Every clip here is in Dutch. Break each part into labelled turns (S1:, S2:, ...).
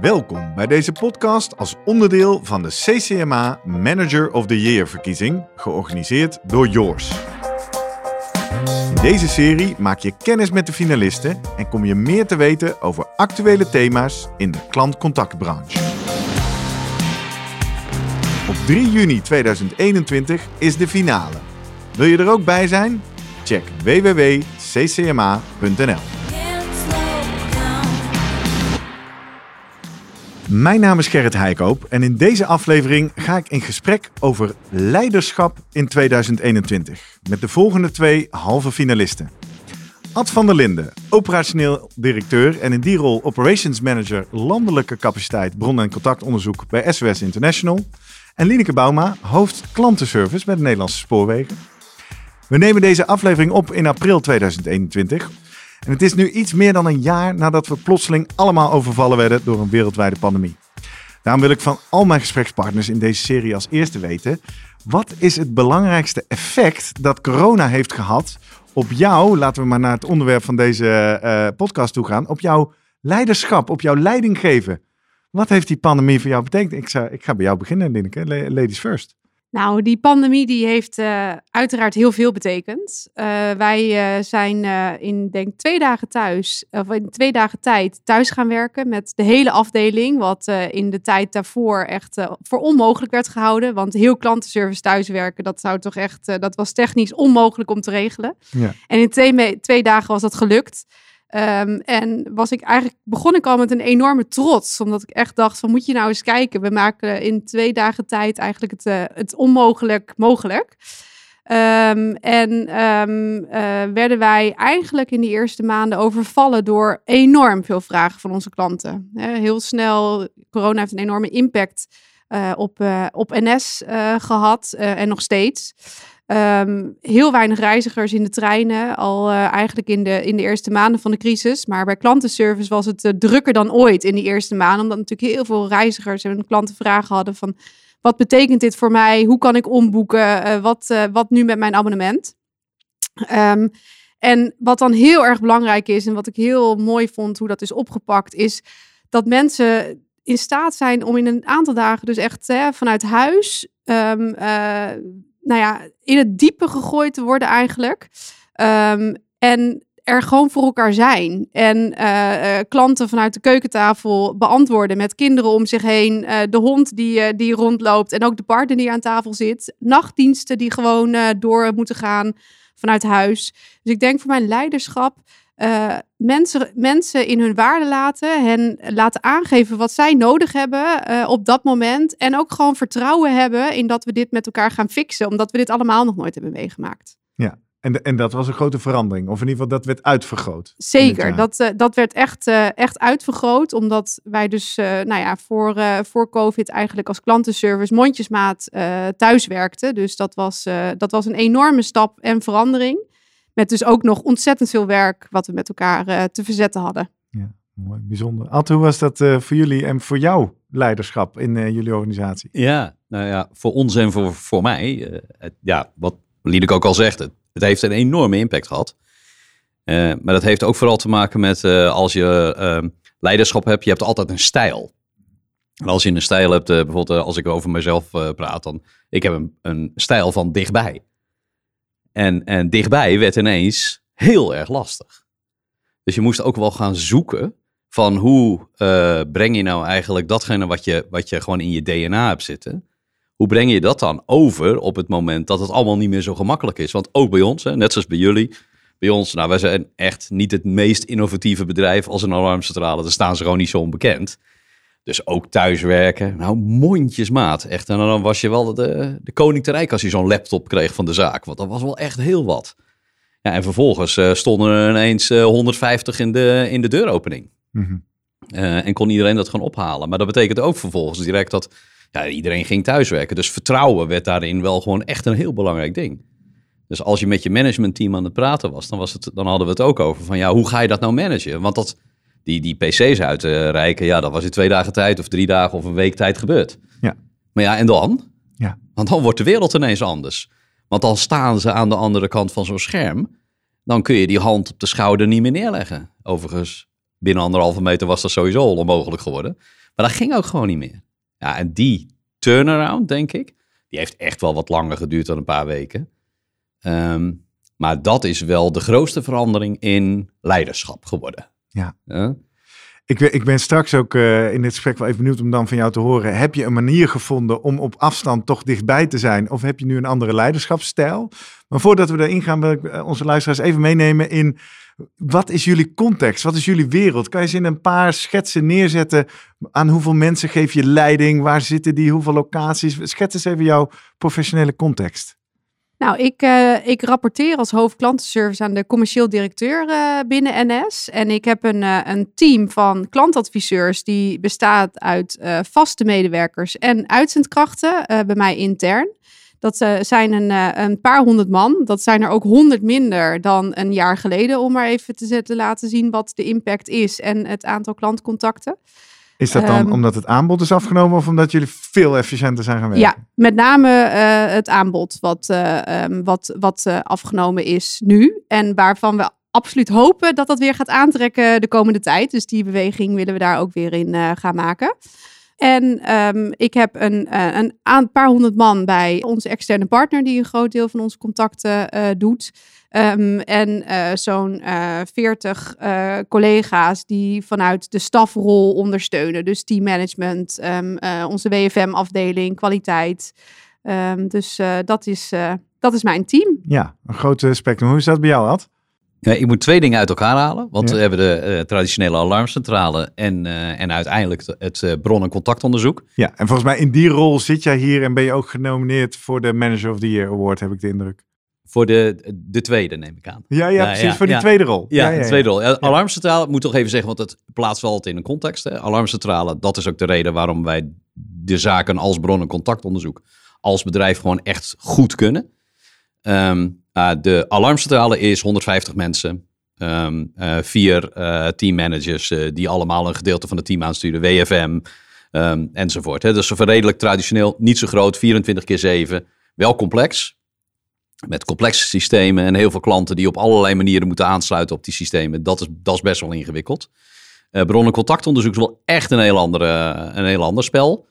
S1: Welkom bij deze podcast als onderdeel van de CCMA Manager of the Year verkiezing, georganiseerd door Yours. In deze serie maak je kennis met de finalisten en kom je meer te weten over actuele thema's in de klantcontactbranche. Op 3 juni 2021 is de finale. Wil je er ook bij zijn? Check www.ccma.nl. Mijn naam is Gerrit Heikoop en in deze aflevering ga ik in gesprek over leiderschap in 2021 met de volgende twee halve finalisten. Ad van der Linden, operationeel directeur en in die rol operations manager landelijke capaciteit bron- en contactonderzoek bij SOS International. En Lineke Bauma, hoofd klantenservice bij de Nederlandse Spoorwegen. We nemen deze aflevering op in april 2021 en het is nu iets meer dan een jaar nadat we plotseling allemaal overvallen werden door een wereldwijde pandemie. Daarom wil ik van al mijn gesprekspartners in deze serie als eerste weten: wat is het belangrijkste effect dat corona heeft gehad op jou? Laten we maar naar het onderwerp van deze uh, podcast toe gaan. Op jouw leiderschap, op jouw leiding geven. Wat heeft die pandemie voor jou betekend? Ik, ik ga bij jou beginnen, Lineke. Ladies first.
S2: Nou, die pandemie die heeft uh, uiteraard heel veel betekend. Uh, wij uh, zijn in denk twee dagen thuis, of in twee dagen tijd thuis gaan werken met de hele afdeling. Wat in de tijd daarvoor echt voor onmogelijk werd gehouden. Want heel klantenservice thuiswerken, dat zou toch echt, dat was technisch onmogelijk om te regelen. Ja. En in twee, twee dagen was dat gelukt. Um, en was ik eigenlijk, begon ik al met een enorme trots. Omdat ik echt dacht van moet je nou eens kijken. We maken in twee dagen tijd eigenlijk het, uh, het onmogelijk mogelijk. Um, en um, uh, werden wij eigenlijk in die eerste maanden overvallen door enorm veel vragen van onze klanten. heel snel, corona heeft een enorme impact uh, op, op NS gehad en nog steeds. Um, heel weinig reizigers in de treinen, al uh, eigenlijk in de, in de eerste maanden van de crisis. Maar bij klantenservice was het uh, drukker dan ooit in die eerste maanden. Omdat natuurlijk heel veel reizigers en klanten vragen hadden van... wat betekent dit voor mij? Hoe kan ik omboeken? Uh, wat, wat nu met mijn abonnement? Um, en wat dan heel erg belangrijk is en wat ik heel mooi vond hoe dat is opgepakt... is dat mensen in staat zijn om in een aantal dagen dus echt vanuit huis... Um, nou ja, in het diepe gegooid te worden eigenlijk. Um, en er gewoon voor elkaar zijn. En uh, uh, klanten vanuit de keukentafel beantwoorden met kinderen om zich heen. Uh, de hond die, die rondloopt en ook de partner die aan tafel zit. Nachtdiensten die gewoon door moeten gaan vanuit huis. Dus ik denk voor mijn leiderschap uh, mensen, mensen in hun waarde laten, hen laten aangeven wat zij nodig hebben uh, op dat moment. En ook gewoon vertrouwen hebben in dat we dit met elkaar gaan fixen, omdat we dit allemaal nog nooit hebben meegemaakt.
S1: Ja, en, en dat was een grote verandering, of in ieder geval dat werd uitvergroot.
S2: Zeker, dat, uh, dat werd echt, echt uitvergroot, omdat wij dus nou ja, voor, voor COVID eigenlijk als klantenservice mondjesmaat thuis werkten. Dus dat was, dat was een enorme stap en verandering. Met dus ook nog ontzettend veel werk wat we met elkaar uh, te verzetten hadden.
S1: Ja, mooi, bijzonder. Ad, hoe was dat uh, voor jullie en voor jou leiderschap in uh, jullie organisatie?
S3: Ja, nou ja, voor ons en voor, voor mij, het, ja, wat Liedek ook al zegt, het, het, heeft een enorme impact gehad. maar dat heeft ook vooral te maken met als je ehm, leiderschap hebt, je hebt altijd een stijl. En als je een stijl hebt, bijvoorbeeld als ik over mezelf praat, dan ik heb een, een stijl van dichtbij. En, en dichtbij werd ineens heel erg lastig. Dus je moest ook wel gaan zoeken van hoe uh, breng je nou eigenlijk datgene wat je, wat je gewoon in je DNA hebt zitten. Hoe breng je dat dan over op het moment dat het allemaal niet meer zo gemakkelijk is? Want ook bij ons, hè, net zoals bij jullie, bij ons, nou wij zijn echt niet het meest innovatieve bedrijf als een alarmcentrale. Daar staan ze gewoon niet zo onbekend. Dus ook thuiswerken. Nou, mondjesmaat. Echt. En dan was je wel de, de koning te rijk als je zo'n laptop kreeg van de zaak. Want dat was wel echt heel wat. Ja, en vervolgens uh, stonden er ineens uh, 150 in de, in de deuropening. Mm uh, en kon iedereen dat gewoon ophalen. Maar dat betekent ook vervolgens direct dat ja, iedereen ging thuiswerken. Dus vertrouwen werd daarin wel gewoon echt een heel belangrijk ding. Dus als je met je managementteam aan het praten was, dan, was het, dan hadden we het ook over van ja, hoe ga je dat nou managen? Want dat die, die PC's uitreiken, ja, dat was in twee dagen tijd of drie dagen of een week tijd gebeurd. Ja. Maar ja, en dan? Ja. Want dan wordt de wereld ineens anders. Want dan staan ze aan de andere kant van zo'n scherm. dan kun je die hand op de schouder niet meer neerleggen. Overigens, binnen anderhalve meter was dat sowieso al onmogelijk geworden. Maar dat ging ook gewoon niet meer. Ja, en die turnaround, denk ik, die heeft echt wel wat langer geduurd dan een paar weken. Ehm, maar dat is wel de grootste verandering in leiderschap geworden.
S1: Ja.
S3: Ja?
S1: Ik, ben- ik ben straks ook eh, in dit gesprek wel even benieuwd om dan van jou te horen. Heb je een manier gevonden om op afstand toch dichtbij te zijn? Of heb je nu een andere leiderschapsstijl? Maar voordat we daarin gaan, wil ik eh, onze luisteraars even meenemen in... Wat is jullie context? Wat is jullie wereld? Kan je eens in een paar schetsen neerzetten aan hoeveel mensen geef je leiding? Waar zitten die? Hoeveel locaties? Schets eens even jouw professionele context.
S2: Nou, ik, eh, ik rapporteer als hoofdklantenservice aan de commercieel directeur eh, binnen NS. En ik heb een, eh, een team van klantadviseurs die bestaat uit vaste medewerkers en uitzendkrachten bij mij intern. Dat zijn een, een paar honderd man. Dat zijn er ook honderd minder dan een jaar geleden. Om maar even te, te laten zien wat de impact is en het aantal klantcontacten.
S1: Is dat dan
S2: Ehm,
S1: omdat het aanbod is afgenomen of omdat jullie veel efficiënter zijn gaan werken?
S2: Ja, met name eh, het aanbod wat, eh, ehm, wat, wat eh, afgenomen is nu. En waarvan we absoluut hopen dat dat weer gaat aantrekken de komende tijd. Dus die beweging willen we daar ook weer in gaan maken. En ehm, ik heb een, een paar honderd man bij onze externe partner, die een groot deel van onze contacten doet. Ehm, en eh, zo'n veertig collega's die vanuit de stafrol ondersteunen. Dus teammanagement, ehm, eh, onze WFM-afdeling, kwaliteit. Ehm, dus eh, dat, is, eh, dat is mijn team.
S1: Ja, een groot spectrum. Hoe is dat bij jou, Ad?
S3: Ik moet twee dingen uit elkaar halen. Want
S1: Ja.
S3: we hebben de eh, traditionele alarmcentrale en, eh, en uiteindelijk het, het eh, bron- en contactonderzoek.
S1: Ja, en volgens mij in die rol zit jij hier en ben je ook genomineerd voor de Manager of the Year Award, heb ik de indruk.
S3: Voor de, de tweede, neem ik aan.
S1: Ja, ja,
S3: Ja,
S1: precies,
S3: ja,
S1: voor die tweede rol.
S3: Ja, de tweede rol. Alarmcentrale, moet toch even zeggen, want het plaatst wel altijd in een context. Hè. Alarmcentrale, dat is ook de reden waarom wij de zaken als bron- en contactonderzoek als bedrijf gewoon echt goed kunnen. Ehm, ah, de alarmcentrale is 150 mensen. Eh, vier eh, teammanagers eh, die allemaal een gedeelte van het team aansturen. WFM ehm, enzovoort. Hè. Dus redelijk traditioneel, niet zo groot, 24 keer 7. Wel complex. Met complexe systemen en heel veel klanten die op allerlei manieren moeten aansluiten op die systemen. Dat is, dat is best wel ingewikkeld. Eh bron- en contactonderzoek is wel echt een heel, andere, een heel ander spel.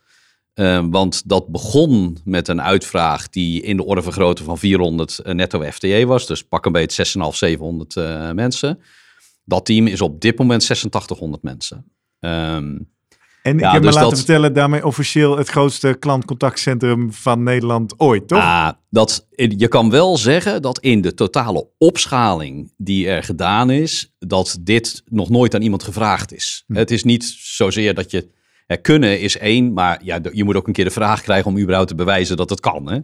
S3: Eh, want dat begon met een uitvraag die in de orde van grootte van 400 netto FTE was. Dus pak een beetje 6,5, 700 eh, mensen. Dat team is op dit moment 8600 mensen. Ehm,
S1: En ik
S3: Ja,
S1: heb me
S3: dus
S1: laten
S3: dat-
S1: vertellen, daarmee officieel het grootste klantcontactcentrum van Nederland ooit, toch?
S3: Ah, dat, je kan wel zeggen dat in de totale opschaling die er gedaan is, dat dit nog nooit aan iemand gevraagd is.
S1: Hm.
S3: Het is niet zozeer dat je. hè, kunnen is één, maar ja, je moet ook een keer de vraag krijgen om überhaupt te bewijzen dat het kan. Hè?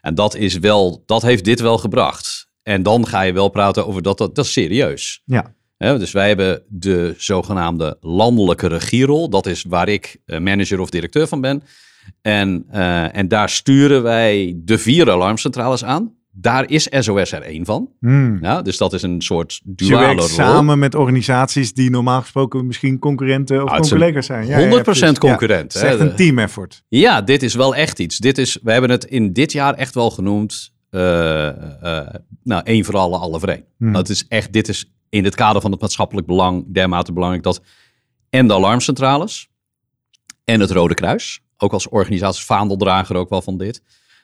S3: En dat is wel, dat heeft dit wel gebracht. En dan ga je wel praten over dat, dat, dat is serieus.
S1: Ja.
S3: Dus wij hebben de zogenaamde landelijke regierol. Dat is waar ik eh, manager of directeur van ben. En, eh, en daar sturen wij de vier alarmcentrales aan. Daar is SOS er één van.
S1: Hmm.
S3: Ja, dus dat is een soort
S1: Dus
S3: duale
S1: werkt
S3: rol.
S1: samen met organisaties die normaal gesproken misschien concurrenten of
S3: Ah,
S1: collega's zijn. Ja,
S3: 100%
S1: ja, precies.
S3: concurrent,
S1: Ja,
S3: hè,
S1: het is echt een team effort.
S3: Ja, dit is wel echt iets. Dit is, we hebben het in dit jaar echt wel genoemd. eh nou, één voor alle, alle voor één.
S1: Hmm.
S3: Dat is echt, dit is in het kader van het maatschappelijk belang dermate belangrijk dat en de alarmcentrales en het Rode Kruis, ook als organisatie vaandeldrager ook wel van dit,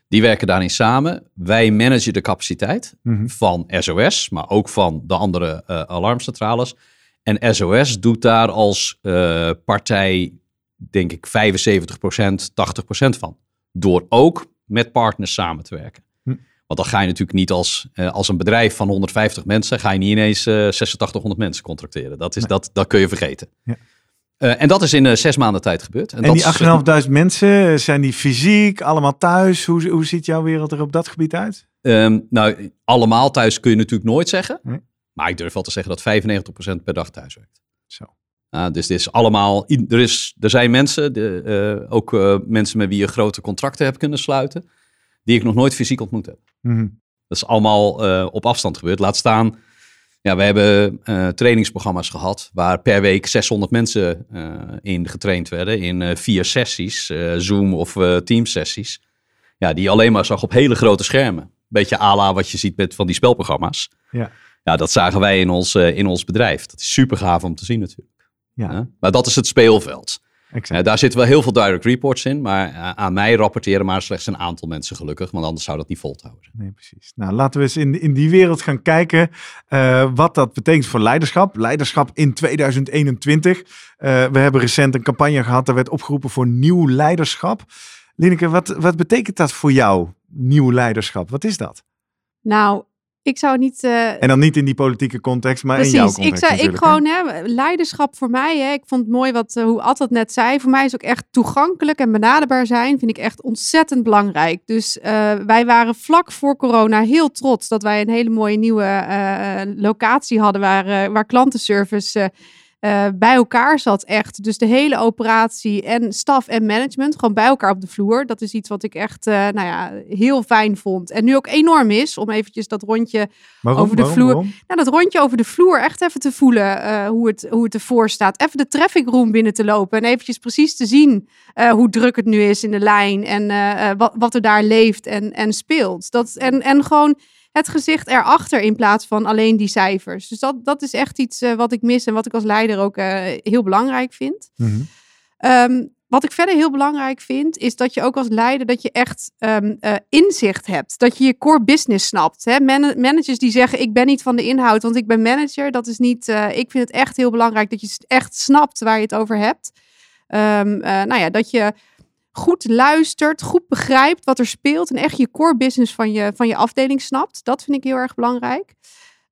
S3: die werken daarin samen. Wij managen de capaciteit
S1: Mhm.
S3: van SOS, maar ook van de andere eh, alarmcentrales. En SOS doet daar als eh, partij, denk ik, 75%, 80% van. Door ook met partners samen te werken. Want dan ga je natuurlijk niet als, eh, als een bedrijf van 150 mensen, ga je niet ineens eh 8600 mensen contracteren. Dat, is,
S1: Nee.
S3: dat, dat kun je vergeten.
S1: Ja.
S3: Eh, en dat is in eh, zes maanden tijd gebeurd.
S1: En, die
S3: is-
S1: 8.500 mensen, zijn die fysiek, allemaal thuis? Hoe, hoe ziet jouw wereld er op dat gebied uit?
S3: Ehm, nou, allemaal thuis kun je natuurlijk nooit zeggen.
S1: Nee.
S3: Maar ik durf wel te zeggen dat 95% per dag thuis werkt.
S1: Zo.
S3: Ah, dus dit is allemaal. Er, is, er zijn mensen, de, eh, ook eh, mensen met wie je grote contracten hebt kunnen sluiten, die ik nog nooit fysiek ontmoet heb.
S1: Mhm.
S3: Dat is allemaal eh, op afstand gebeurd. Laat staan. Ja, we hebben eh, trainingsprogramma's gehad waar per week 600 mensen eh, in getraind werden in vier sessies, Zoom of Teams sessies. Ja, die je alleen maar zag op hele grote schermen. Beetje à la wat je ziet met van die spelprogramma's.
S1: Ja.
S3: Ja, dat zagen wij in ons, in ons bedrijf. Dat is super gaaf om te zien natuurlijk.
S1: Ja,
S3: Ja? Maar dat is het speelveld.
S1: Exact.
S3: Eh, daar zitten wel heel veel direct reports in, maar eh, aan mij rapporteren maar slechts een aantal mensen gelukkig, want anders zou dat niet vol te houden.
S1: Nee, precies. Nou, laten we eens in, in die wereld gaan kijken eh, wat dat betekent voor leiderschap. Leiderschap in 2021. Eh, we hebben recent een campagne gehad, daar werd opgeroepen voor nieuw leiderschap. Lineke, wat, wat betekent dat voor jou, nieuw leiderschap? Wat is dat?
S2: Nou, ik zou niet. eh,
S1: En dan niet in die politieke context, maar in jouw context
S2: Ik, zei, ik gewoon, hè, leiderschap voor mij, hè, ik vond het mooi wat, eh, hoe Ad dat net zei. Voor mij is ook echt toegankelijk en benaderbaar zijn, vind ik echt ontzettend belangrijk. Dus eh, wij waren vlak voor corona heel trots dat wij een hele mooie nieuwe locatie hadden waar, waar klantenservice eh, bij elkaar zat echt. Dus de hele operatie en staf en management gewoon bij elkaar op de vloer. Dat is iets wat ik echt eh, nou ja, heel fijn vond. En nu ook enorm is om eventjes dat rondje
S1: Waarom,
S2: over de
S1: waarom,
S2: vloer.
S1: waarom?
S2: nou, dat rondje over de vloer echt even te voelen eh, hoe, het, hoe het ervoor staat. Even de traffic room binnen te lopen en eventjes precies te zien hoe druk het nu is in de lijn en wat, wat er daar leeft en, en speelt. Dat, en, en gewoon het gezicht erachter in plaats van alleen die cijfers. Dus dat, dat is echt iets eh, wat ik mis en wat ik als leider ook eh, heel belangrijk vind.
S1: Mhm.
S2: Ehm, wat ik verder heel belangrijk vind, is dat je ook als leider dat je echt ehm, eh, inzicht hebt. Dat je je core business snapt. Hè? Man- managers die zeggen, ik ben niet van de inhoud, want ik ben manager. Dat is niet, ik vind het echt heel belangrijk dat je echt snapt waar je het over hebt. Eh, nou ja, dat je goed luistert, goed begrijpt wat er speelt en echt je core business van je, van je afdeling snapt. Dat vind ik heel erg belangrijk.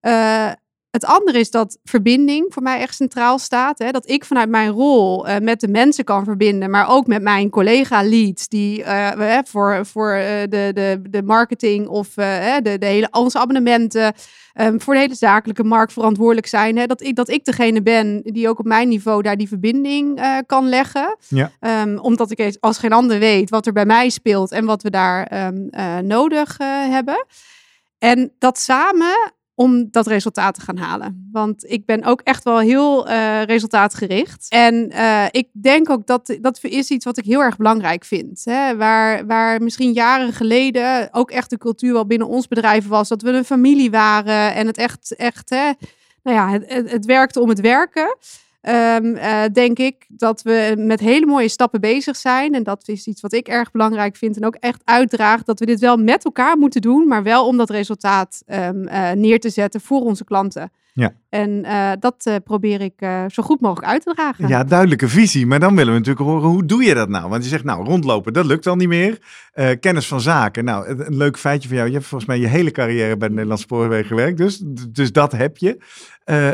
S2: Eh, het andere is dat verbinding voor mij echt centraal staat. Hè? Dat ik vanuit mijn rol eh, met de mensen kan verbinden, maar ook met mijn collega-leads die eh, voor, voor eh, de, de, de marketing of de, de hele, onze abonnementen, ehm, voor de hele zakelijke markt verantwoordelijk zijn. Hè? Dat, ik, dat ik degene ben die ook op mijn niveau daar die verbinding kan leggen.
S1: Ja.
S2: Ehm, omdat ik als geen ander weet wat er bij mij speelt en wat we daar ehm, eh, nodig hebben. En dat samen om dat resultaat te gaan halen. Want ik ben ook echt wel heel eh, resultaatgericht. En eh, ik denk ook dat dat is iets wat ik heel erg belangrijk vind. Hè? Waar, waar misschien jaren geleden ook echt de cultuur wel binnen ons bedrijf was. Dat we een familie waren en het echt, echt hè, nou ja, het, het, het werkte om het werken. Ehm, eh, denk ik dat we met hele mooie stappen bezig zijn. En dat is iets wat ik erg belangrijk vind. En ook echt uitdraag dat we dit wel met elkaar moeten doen. Maar wel om dat resultaat ehm, eh, neer te zetten voor onze klanten.
S1: Ja.
S2: En eh, dat eh, probeer ik eh, zo goed mogelijk uit te dragen.
S1: Ja, duidelijke visie. Maar dan willen we natuurlijk horen, hoe doe je dat nou? Want je zegt, nou, rondlopen, dat lukt al niet meer. Kennis van zaken. Nou, een leuk feitje van jou. Je hebt volgens mij je hele carrière bij de Nederlandse Spoorwegen gewerkt. Dus, dus dat heb je.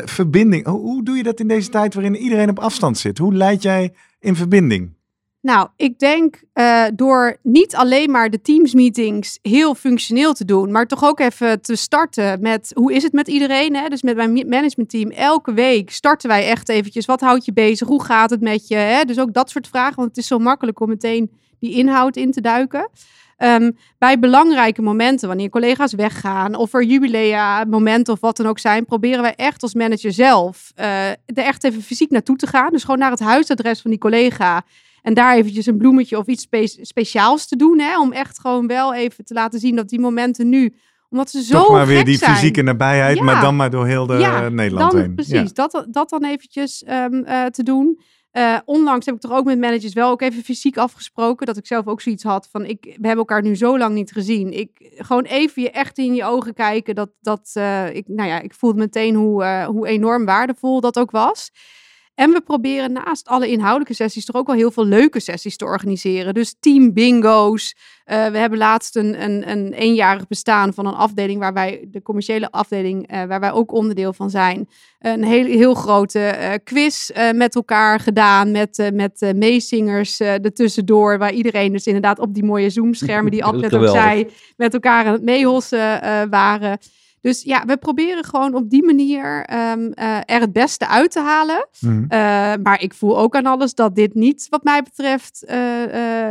S1: Verbinding. Hoe, hoe doe je dat in deze tijd waarin iedereen op afstand zit? Hoe leid jij in verbinding?
S2: Nou, ik denk eh, door niet alleen maar de Teams-meetings heel functioneel te doen, maar toch ook even te starten met hoe is het met iedereen? Hè? Dus met mijn mi- managementteam, elke week starten wij echt eventjes. Wat houdt je bezig? Hoe gaat het met je? Hè? Dus ook dat soort vragen, want het is zo makkelijk om meteen die inhoud in te duiken. Ehm, bij belangrijke momenten, wanneer collega's weggaan of er jubilea, momenten of wat dan ook zijn, proberen wij echt als manager zelf eh, er echt even fysiek naartoe te gaan. Dus gewoon naar het huisadres van die collega. En daar eventjes een bloemetje of iets spe- speciaals te doen. Hè? Om echt gewoon wel even te laten zien dat die momenten nu, omdat ze zo
S1: Toch maar weer die
S2: zijn.
S1: fysieke nabijheid,
S2: Ja.
S1: maar dan maar door heel de
S2: Ja,
S1: Nederland
S2: dan,
S1: heen.
S2: Precies,
S1: Ja.
S2: dat, dat dan eventjes ehm, eh, te doen. Eh, onlangs heb ik toch ook met managers wel ook even fysiek afgesproken. Dat ik zelf ook zoiets had van, ik, we hebben elkaar nu zo lang niet gezien. Ik, gewoon even je echt in je ogen kijken. Dat, dat, eh, ik, nou ja, ik voelde meteen hoe, hoe enorm waardevol dat ook was. En we proberen naast alle inhoudelijke sessies toch ook wel heel veel leuke sessies te organiseren. Dus team bingo's. Eh, we hebben laatst een, een, een eenjarig bestaan van een afdeling waar wij, de commerciële afdeling, eh, waar wij ook onderdeel van zijn. Een heel, heel grote eh, quiz met elkaar gedaan. Met, met meezingers ertussendoor. Waar iedereen dus inderdaad op die mooie Zoom-schermen die Ad net ook zei. Met elkaar aan het meehossen eh, waren. Dus ja, we proberen gewoon op die manier ehm, eh, er het beste uit te halen.
S1: Mhm.
S2: Eh, maar ik voel ook aan alles dat dit niet, wat mij betreft, eh,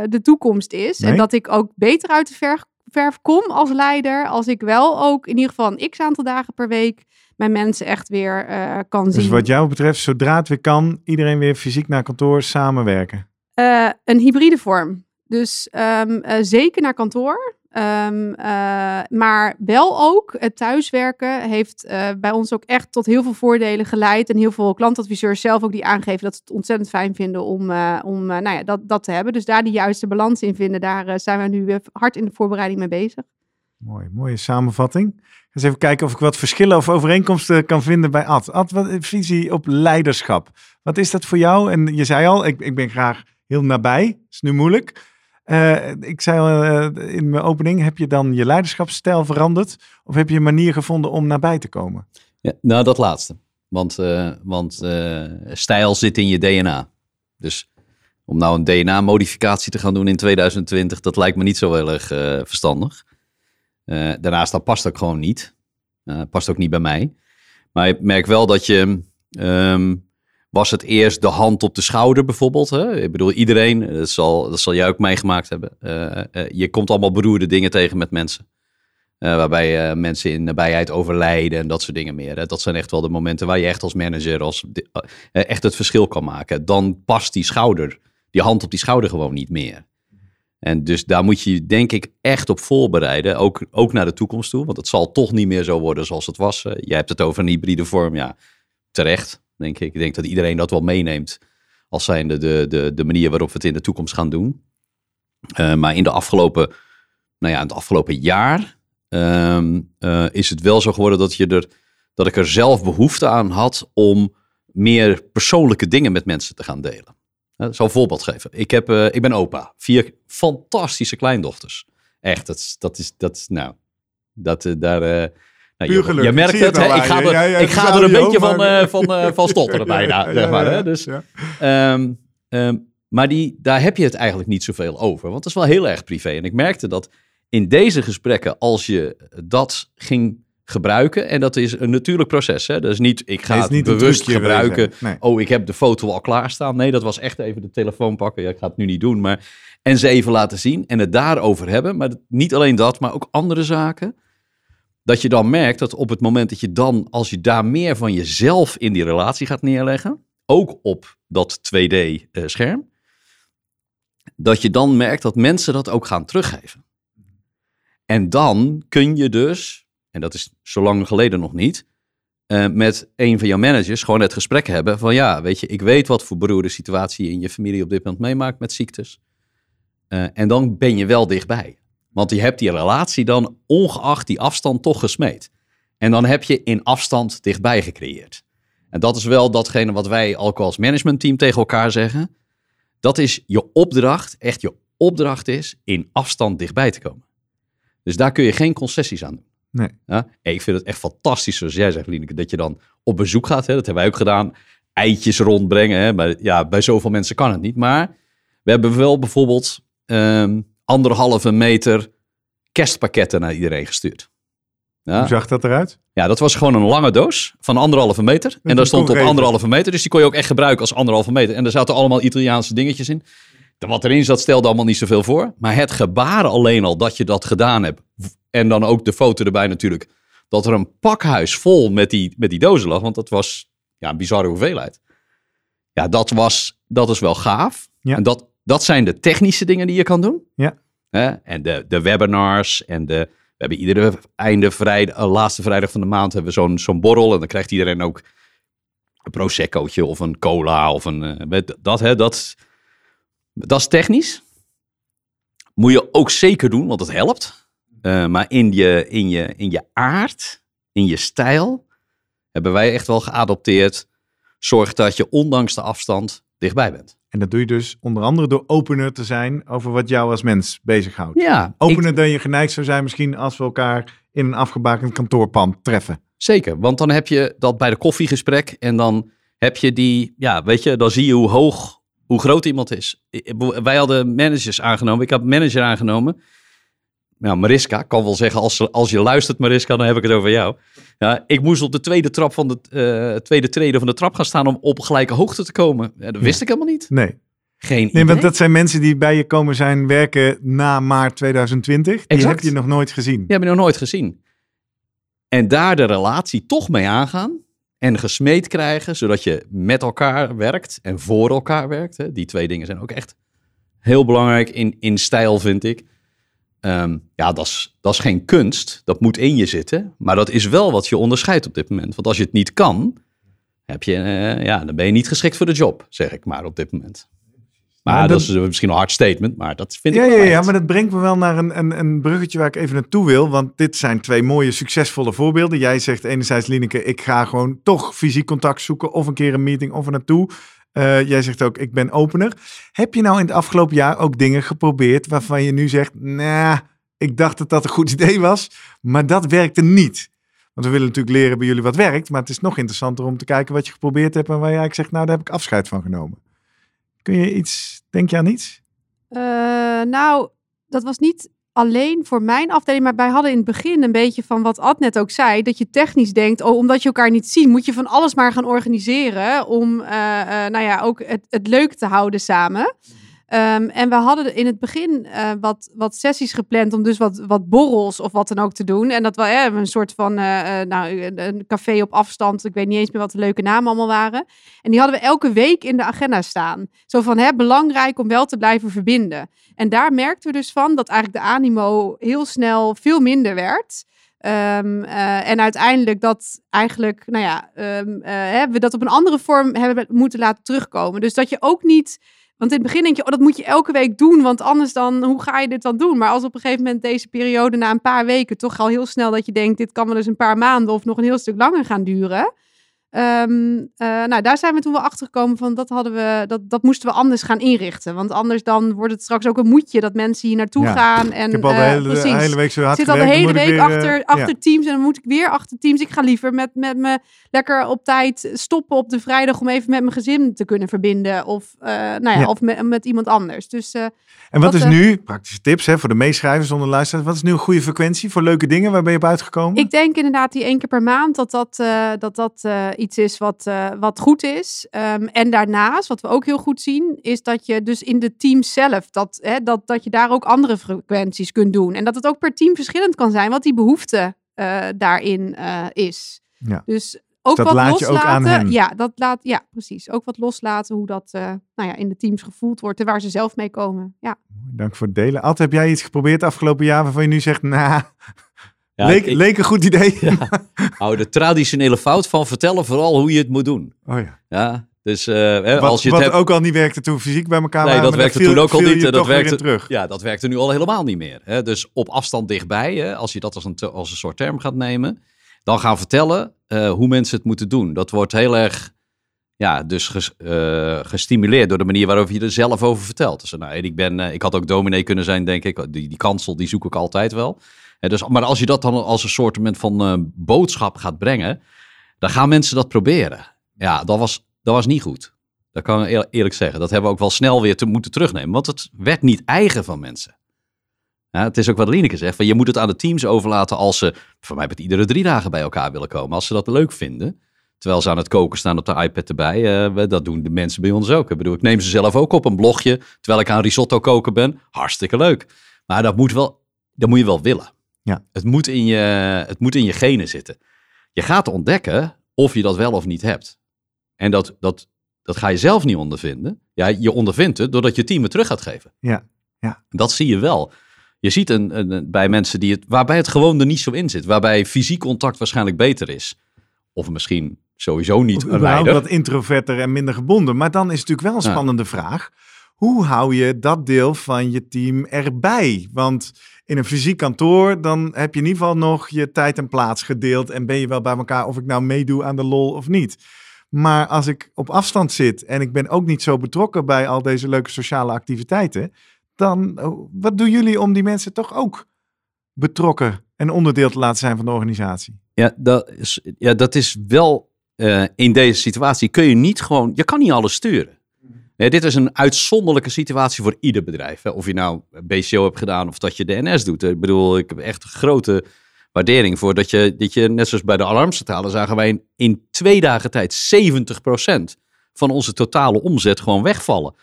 S2: de toekomst is.
S1: Nee?
S2: En dat ik ook beter uit de verf, verf kom als leider. Als ik wel ook in ieder geval een x aantal dagen per week mijn mensen echt weer kan
S1: Dus
S2: zien.
S1: wat jou betreft, zodra het weer kan, iedereen weer fysiek naar kantoor samenwerken.
S2: Een hybride vorm. Dus ehm, eh, zeker naar kantoor. Ehm, eh, maar wel ook het thuiswerken heeft eh, bij ons ook echt tot heel veel voordelen geleid. En heel veel klantadviseurs zelf ook die aangeven dat ze het ontzettend fijn vinden om, uh, om nou ja, dat, dat te hebben. Dus daar die juiste balans in vinden, daar zijn we nu hard in de voorbereiding mee bezig.
S1: Mooi, mooie samenvatting. Eens even kijken of ik wat verschillen of overeenkomsten kan vinden bij Ad. Ad, wat is visie op leiderschap? Wat is dat voor jou? En je zei al, ik, ik ben graag heel nabij. is nu moeilijk. Uh, ik zei al uh, in mijn opening, heb je dan je leiderschapsstijl veranderd? Of heb je een manier gevonden om nabij te komen?
S3: Ja, nou, dat laatste. Want, uh, want stijl zit in je DNA. Dus om nou een DNA-modificatie te gaan doen in 2020, dat lijkt me niet zo heel erg verstandig. daarnaast, dat past ook gewoon niet. past ook niet bij mij. Maar ik merk wel dat je... Um, was het eerst de hand op de schouder bijvoorbeeld. Hè? Ik bedoel, iedereen, dat zal, dat zal jij ook meegemaakt hebben. Uh, uh, je komt allemaal beroerde dingen tegen met mensen. Uh, waarbij mensen in nabijheid overlijden en dat soort dingen meer. Dat zijn echt wel de momenten waar je echt als manager als, echt het verschil kan maken. Dan past die schouder, die hand op die schouder gewoon niet meer. En dus daar moet je denk ik echt op voorbereiden, ook, ook naar de toekomst toe. Want het zal toch niet meer zo worden zoals het was. jij hebt het over een hybride vorm, ja, terecht denk ik. Ik denk dat iedereen dat wel meeneemt als zijnde de, de, de manier waarop we het in de toekomst gaan doen. Uh, maar in de afgelopen, nou ja, het afgelopen jaar uh, uh, is het wel zo geworden dat, je er, dat ik er zelf behoefte aan had om meer persoonlijke dingen met mensen te gaan delen. Ik zal een voorbeeld geven. Ik, heb, ik ben opa. Vier fantastische kleindochters. Echt, dat dat is, dat nou, dat, daar,
S1: nou,
S3: je, je, merkt het, hè? ik ga er, ik ga er een beetje van, uh, van, uh, van stotteren bijna, zeg maar. Hè? Dus, um, um, maar die, daar heb je het eigenlijk niet zoveel over, want het is wel heel erg privé. En ik merkte dat in deze gesprekken, als je dat ging gebruiken, en dat is een natuurlijk proces, hè? dat is niet, ik ga het, het bewust gebruiken, nee. oh, ik heb de foto al klaarstaan. Nee, dat was echt even de telefoon pakken, ja, ik ga het nu niet doen, maar... En ze even laten zien en het daarover hebben. Maar niet alleen dat, maar ook andere zaken dat je dan merkt dat op het moment dat je dan, als je daar meer van jezelf in die relatie gaat neerleggen, ook op dat 2D-scherm, eh, dat je dan merkt dat mensen dat ook gaan teruggeven. En dan kun je dus, en dat is zo lang geleden nog niet, uh, met een van jouw managers gewoon het gesprek hebben van ja, weet je, ik weet wat voor beroerde situatie je in je familie op dit moment meemaakt met ziektes. Uh, en dan ben je wel dichtbij. Want je hebt die relatie dan ongeacht die afstand toch gesmeed. En dan heb je in afstand dichtbij gecreëerd. En dat is wel datgene wat wij ook als managementteam tegen elkaar zeggen. Dat is je opdracht, echt je opdracht is in afstand dichtbij te komen. Dus daar kun je geen concessies aan doen.
S1: Nee.
S3: Ja? ik vind het echt fantastisch, zoals jij zegt, Lieneke, dat je dan op bezoek gaat. Hè? Dat hebben wij ook gedaan. Eitjes rondbrengen. Hè? Maar ja, bij zoveel mensen kan het niet. Maar we hebben wel bijvoorbeeld ehm, anderhalve meter kerstpakketten naar iedereen gestuurd.
S1: Ja. Hoe zag dat eruit?
S3: Ja, dat was gewoon een lange doos van anderhalve meter. En daar stond op anderhalve meter, dus die kon je ook echt gebruiken als anderhalve meter. En er zaten allemaal Italiaanse dingetjes in. Wat erin zat stelde allemaal niet zoveel voor. Maar het gebaren alleen al dat je dat gedaan hebt. En dan ook de foto erbij natuurlijk. Dat er een pakhuis vol met die, met die dozen lag. Want dat was ja, een bizarre hoeveelheid. Ja, dat, was, dat is wel gaaf. Ja. En dat, dat zijn de technische dingen die je kan doen.
S1: Ja.
S3: En de, de webinars en de... We hebben iedere einde vrijdag, uh, laatste vrijdag van de maand hebben we zo'n zo'n borrel. En dan krijgt iedereen ook een proseccootje of een cola of een... Uh, dat, hè, dat, dat is technisch. Moet je ook zeker doen, want het helpt. Uh, maar in je, in, je, in je aard, in je stijl, hebben wij echt wel geadopteerd. Zorg dat je ondanks de afstand dichtbij bent.
S1: En dat doe je dus onder andere door opener te zijn over wat jou als mens bezighoudt.
S3: Ja.
S1: Opener ik... dan je geneigd zou zijn misschien als we elkaar in een afgebakend kantoorpand treffen.
S3: Zeker, want dan heb je dat bij de koffiegesprek en dan heb je die, ja, weet je, dan zie je hoe hoog, hoe groot iemand is. Wij hadden managers aangenomen, ik heb manager aangenomen nou, Mariska, kan wel zeggen, als, als je luistert Mariska, dan heb ik het over jou. Ja, ik moest op de tweede trap van de uh, tweede treden van de trap gaan staan om op gelijke hoogte te komen. Ja, dat wist ik helemaal niet.
S1: Nee.
S3: Geen
S1: nee, want dat zijn mensen die bij je komen zijn werken na maart 2020. Die heb je nog nooit gezien. Die
S3: heb je nog nooit gezien. En daar de relatie toch mee aangaan en gesmeed krijgen, zodat je met elkaar werkt en voor elkaar werkt. Hè. Die twee dingen zijn ook echt heel belangrijk in, in stijl, vind ik. Ehm, ja, dat is, dat is geen kunst. Dat moet in je zitten. Maar dat is wel wat je onderscheidt op dit moment. Want als je het niet kan, heb je, eh, ja, dan ben je niet geschikt voor de job, zeg ik maar op dit moment. Maar dat,
S1: dat-
S3: is misschien een hard statement, maar dat vind
S1: Ja,
S3: ik
S1: ja,
S3: wel
S1: ja, maar dat brengt me wel naar een, een, een bruggetje waar ik even naartoe wil. Want dit zijn twee mooie, succesvolle voorbeelden. Jij zegt enerzijds, Lineke, ik ga gewoon toch fysiek contact zoeken. Of een keer een meeting of er naartoe. Eh, jij zegt ook, ik ben opener. Heb je nou in het afgelopen jaar ook dingen geprobeerd waarvan je nu zegt, nou, ik dacht dat dat een goed idee was, maar dat werkte niet. Want we willen natuurlijk leren bij jullie wat werkt, maar het is nog interessanter om te kijken wat je geprobeerd hebt en waar jij eigenlijk zegt, nou, daar heb ik afscheid van genomen. Kun je iets, denk je aan iets?
S2: Eh, nou, dat was niet alleen voor mijn afdeling, maar wij hadden in het begin een beetje van wat Ad net ook zei, dat je technisch denkt, oh, omdat je elkaar niet ziet, moet je van alles maar gaan organiseren om, eh, eh, nou ja, ook het, het leuk te houden samen. Ehm, en we hadden in het begin eh, wat, wat sessies gepland om dus wat, wat borrels of wat dan ook te doen. En dat we eh, een soort van eh, eh, nou, een- café op afstand. Ik weet niet eens meer wat de leuke namen allemaal waren. En die hadden we elke week in de agenda staan. Zo van, hè, belangrijk om wel te blijven verbinden. En daar merkten we dus van dat eigenlijk de animo heel snel veel minder werd. Ehm, eh, en uiteindelijk dat eigenlijk, nou ja, ehm, eh, hè, we dat op een andere vorm hebben moeten laten terugkomen. Dus dat je ook niet, want in het begin denk je, oh, dat moet je elke week doen, want anders dan, hoe ga je dit dan doen? Maar als op een gegeven moment deze periode na een paar weken toch al heel snel dat je denkt, dit kan wel eens een paar maanden of nog een heel stuk langer gaan duren. Ehm, eh, nou, daar zijn we toen wel achter gekomen van dat hadden we, dat, dat moesten we anders gaan inrichten. Want anders dan wordt het straks ook een moedje dat mensen hier naartoe
S1: Ja.
S2: gaan. En,
S1: Ik heb al de
S2: eh,
S1: hele, de
S2: precies.
S1: hele week zo hard
S2: Ik zit al de hele week
S1: weer, eh,
S2: achter,
S1: ja.
S2: achter teams en dan moet ik weer achter teams. Ik ga liever met, met me lekker op tijd stoppen op de vrijdag om even met mijn gezin te kunnen verbinden. Of, eh, nou ja,
S1: Ja.
S2: of met, met iemand anders. Dus
S1: En wat
S2: Wat,
S1: is nu, praktische tips hè, voor de meeschrijvers onder luisteraars, wat is nu een goede frequentie voor leuke dingen? Waar ben je op uitgekomen?
S2: ik denk inderdaad die één keer per maand dat dat, dat, dat iets is wat, eh, wat goed is. Ehm, en daarnaast, wat we ook heel goed zien, is dat je dus in de team zelf, dat, hè, dat, dat je daar ook andere frequenties kunt doen. En dat het ook per team verschillend kan zijn wat die behoefte eh, daarin eh, is.
S1: Ja.
S2: Dus ook
S1: dat
S2: wat
S1: laat ook
S2: loslaten. Ja, dat laat, ja, precies. Ook wat loslaten, hoe dat nou ja, in de teams gevoeld wordt en waar ze zelf mee komen. Ja.
S1: Dank voor het delen. Ad, heb jij iets geprobeerd afgelopen jaar waarvan je nu zegt, nou,
S3: Ja,
S1: leek,
S3: ik-
S1: leek een goed idee?
S3: hou de traditionele fout van vertellen vooral hoe je het moet doen.
S1: Oh ja.
S3: Ja, dus eh, hè,
S1: Wat,
S3: als je
S1: wat
S3: het hebt...
S1: ook al niet werkte toen fysiek bij elkaar
S3: Nee,
S1: waren.
S3: dat werkte
S1: viel-
S3: toen ook al niet, en dat werkte-
S1: terug.
S3: Ja, dat werkte nu al helemaal niet meer. Hè? Dus op afstand dichtbij, hè, als je dat als een, als een soort term gaat nemen, dan gaan vertellen eh, hoe mensen het moeten doen. Dat wordt heel erg ja, dus ges- eh, gestimuleerd door de manier waarop je er zelf over vertelt. Dus, nou, ik, ben, eh, ik had ook dominee kunnen zijn, denk ik. Die, die kansel, die zoek ik altijd wel. Dus, maar als je dat dan als een soort van eh, boodschap gaat brengen, dan gaan mensen dat proberen. Ja, dat was, dat was niet goed. Dat kan ik eer- eerlijk zeggen. Dat hebben we ook wel snel weer te moeten terugnemen. Want het werd niet eigen van mensen. Het is ook wat Lineke zegt. Van je moet het aan de teams overlaten als ze, voor mij, met iedere drie dagen bij elkaar willen komen. Als ze dat leuk vinden. Terwijl ze aan het koken staan op de iPad erbij. Eh, dat doen de mensen bij ons ook. Ik bedoel, ik neem ze zelf ook op een blogje. Terwijl ik aan risotto koken ben. Hartstikke leuk. Maar dat moet, wel, dat moet je wel willen.
S1: Ja.
S3: Het, moet in je, het moet in je genen zitten. Je gaat ontdekken of je dat wel of niet hebt. En dat, dat, dat ga je zelf niet ondervinden. Ja, je ondervindt het doordat je team het terug gaat geven.
S1: Ja, ja.
S3: Dat zie je wel. Je ziet een, een, een- bij mensen die het, waarbij het gewoon er niet zo in zit. Waarbij fysiek contact waarschijnlijk beter is. Of misschien sowieso niet
S1: Of
S3: weinig.
S1: wat introverter en minder gebonden. Maar dan is het natuurlijk wel een
S3: Ja.
S1: spannende vraag. Hoe hou je dat deel van je team erbij? Want in een fysiek kantoor, dan heb je in ieder geval nog je tijd en plaats gedeeld. En ben je wel bij elkaar of ik nou meedoe aan de lol of niet. Maar als ik op afstand zit en ik ben ook niet zo betrokken bij al deze leuke sociale activiteiten. Dan, oh, wat doen jullie om die mensen toch ook betrokken en onderdeel te laten zijn van de organisatie?
S3: Ja, dat is, ja, dat is wel eh, in deze situatie kun je niet gewoon, je kan niet alles sturen. Ja, dit is een uitzonderlijke situatie voor ieder bedrijf. Hè. Of je nou BCO hebt gedaan of dat je DNS doet. Ik bedoel, ik heb echt grote waardering voor dat je, dat je net zoals bij de alarmcentrale zagen wij in, twee dagen tijd 70% van onze totale omzet gewoon wegvallen.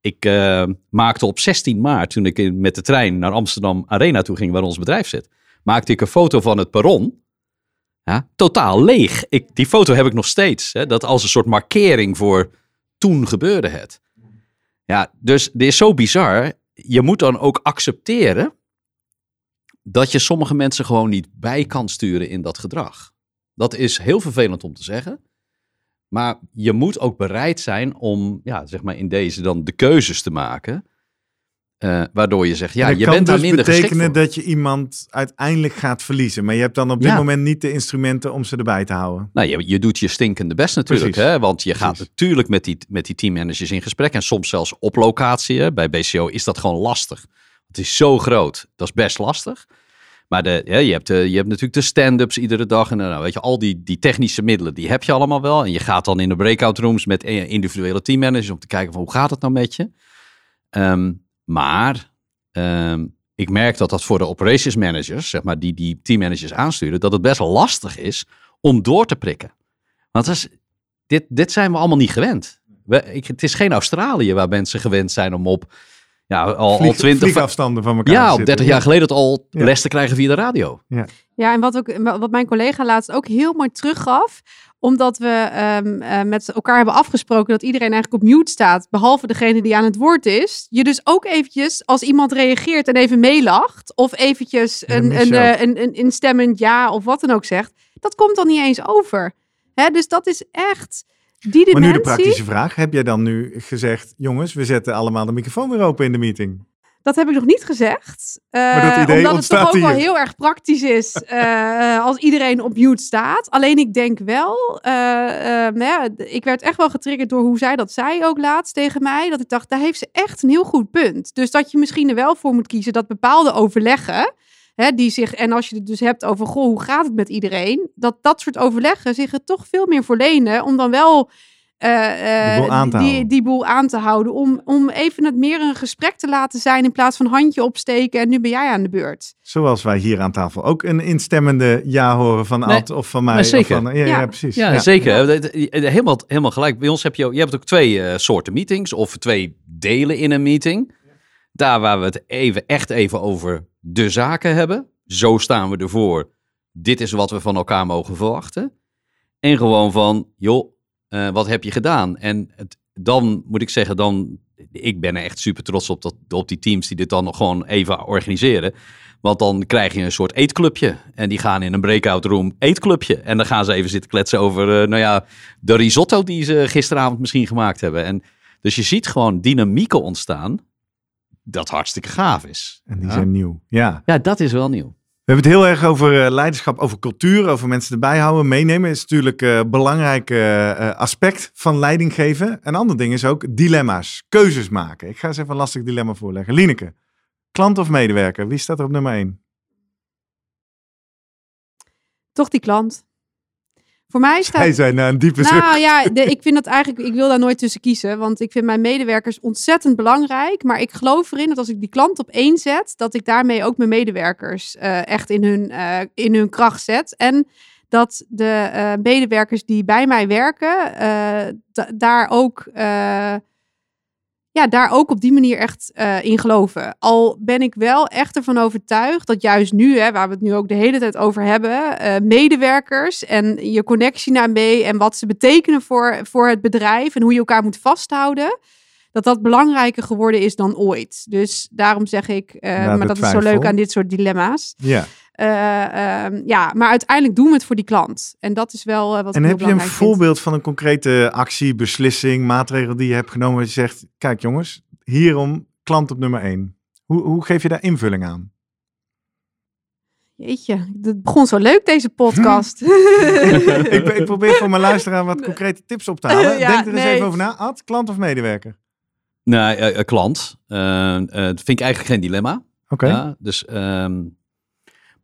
S3: Ik eh, maakte op 16 maart, toen ik met de trein naar Amsterdam Arena toe ging, waar ons bedrijf zit, maakte ik een foto van het perron. Ja, totaal leeg. Ik, die foto heb ik nog steeds. Hè, dat als een soort markering voor toen gebeurde het. Ja, dus dit is zo bizar. Je moet dan ook accepteren dat je sommige mensen gewoon niet bij kan sturen in dat gedrag. Dat is heel vervelend om te zeggen. Maar je moet ook bereid zijn om, ja, zeg maar in deze dan de keuzes te maken. Eh, waardoor je zegt, ja,
S1: dat
S3: je bent daar
S1: dus
S3: minder geschikt
S1: betekenen
S3: voor.
S1: dat je iemand uiteindelijk gaat verliezen. Maar je hebt dan op dit
S3: Ja.
S1: moment niet de instrumenten om ze erbij te houden.
S3: Nou, je, je doet je stinkende best natuurlijk.
S1: Precies.
S3: Hè? Want je gaat natuurlijk met die, met die teammanagers in gesprek. En soms zelfs op locatie. Hè? Bij BCO is dat gewoon lastig. Het is zo groot. Dat is best lastig. Maar de, ja, je, hebt, de, je hebt natuurlijk de stand-ups iedere dag. En nou, weet je, al die, die technische middelen, die heb je allemaal wel. En je gaat dan in de breakout rooms met eh, individuele teammanagers om te kijken van hoe gaat het nou met je. Ehm, maar ehm, ik merk dat dat voor de operations managers, zeg maar, die die teammanagers aansturen, dat het best wel lastig is om door te prikken. Want dat is, dit, dit zijn we allemaal niet gewend. We, ik, het is geen Australië waar mensen gewend zijn om op ja, al, al
S1: Vlieg,
S3: 20,
S1: vliegafstanden van elkaar
S3: ja, op
S1: zitten.
S3: 30 jaar geleden het al
S1: Ja.
S3: les te krijgen via de radio.
S2: Ja, en wat, ook, wat mijn collega laatst ook heel mooi teruggaf, omdat we ehm, eh, met elkaar hebben afgesproken dat iedereen eigenlijk op mute staat, behalve degene die aan het woord is. Je dus ook eventjes, als iemand reageert en even meelacht, of eventjes
S1: Ja,
S2: een, een, eh, een, een instemmend ja of wat dan ook zegt, dat komt dan niet eens over. Hè, dus dat is echt die
S1: Maar nu de praktische vraag. Heb jij dan nu gezegd, jongens, we zetten allemaal de microfoon weer open in de meeting?
S2: Dat heb ik nog niet gezegd. Eh,
S1: Maar dat idee
S2: omdat het toch ook wel heel erg praktisch is eh, als iedereen op mute staat. Alleen ik denk wel, eh, eh, nou ja, ik werd echt wel getriggerd door hoe zij dat zei ook laatst tegen mij. Dat ik dacht, daar heeft ze echt een heel goed punt. Dus dat je misschien er wel voor moet kiezen dat bepaalde overleggen, hè, die zich, en als je het dus hebt over, goh, hoe gaat het met iedereen? Dat dat soort overleggen zich er toch veel meer voor lenen om dan wel... eh, eh,
S1: Die boel aan te
S2: die, boel aan te houden. Om, om even het meer een gesprek te laten zijn in plaats van handje opsteken en nu ben jij aan de beurt.
S1: Zoals wij hier aan tafel ook een instemmende ja horen van
S3: Nee,
S1: Ad of van mij.
S3: zeker.
S1: Of van, ja, ja,
S2: Ja.
S1: precies.
S3: Ja, zeker. Eh, Helemaal, helemaal gelijk. Bij ons heb je, ook- je hebt ook twee eh, soorten meetings of twee delen in een meeting. Daar waar we het even, echt even over de zaken hebben. Zo staan we ervoor. Dit is wat we van elkaar mogen verwachten. En gewoon van, joh, eh, wat heb je gedaan? En het, dan moet ik zeggen, dan, ik ben er echt super trots op, dat, op die teams die dit dan nog gewoon even organiseren. Want dan krijg je een soort eetclubje. En die gaan in een breakout room eetclubje. En dan gaan ze even zitten kletsen over, eh, nou ja, de risotto die ze gisteravond misschien gemaakt hebben. En dus je ziet gewoon dynamieken ontstaan. Dat hartstikke gaaf is.
S1: En die
S3: Ja?
S1: zijn nieuw. Ja.
S3: Ja, dat is wel nieuw.
S1: We hebben het heel erg over eh, leiderschap, over cultuur, over mensen erbij houden, meenemen. is natuurlijk een belangrijk eh, eh, aspect van leiding geven. Een ander ding is ook dilemma's, keuzes maken. Ik ga eens even een lastig dilemma voorleggen. Lineke, klant of medewerker, wie staat er op nummer 1?
S2: Toch die klant. Voor mij staat...
S1: Hij zei na een diepe zucht.
S2: Nou ja, de- ik vind dat eigenlijk, ik wil daar nooit tussen kiezen. Want ik vind mijn medewerkers ontzettend belangrijk. Maar ik geloof erin dat als ik die klant op één zet, dat ik daarmee ook mijn medewerkers eh, echt in hun, eh, in hun kracht zet. En dat de eh, medewerkers die bij mij werken, da- daar ook. Ja, daar ook op die manier echt eh, in geloven. Al ben ik wel echt ervan overtuigd dat juist nu, hè, waar we het nu ook de hele tijd over hebben, eh, medewerkers en je connectie daarmee en wat ze betekenen voor, voor het bedrijf en hoe je elkaar moet vasthouden, dat dat belangrijker geworden is dan ooit. Dus daarom zeg ik, eh, maar dat is zo leuk aan dit soort dilemma's.
S1: Ja.
S2: Eh, ehm, ja, maar uiteindelijk doen we het voor die klant. En dat is wel eh, wat
S1: En
S2: ik
S1: heb
S2: heel
S1: je een
S2: vind.
S1: voorbeeld van een concrete actie, beslissing, maatregel die je hebt genomen? waar je zegt, kijk jongens, hierom klant op nummer 1. Hoe, hoe geef je daar invulling aan?
S2: Jeetje, het begon zo leuk deze podcast.
S1: ik, ik probeer voor mijn luisteraar wat concrete tips op te halen.
S2: Ja,
S1: Denk er eens
S2: nee.
S1: even over na. Ad, klant of medewerker?
S3: Nou, eh, klant. Dat vind ik eigenlijk geen dilemma.
S1: Oké.
S3: Ja, dus, ehm,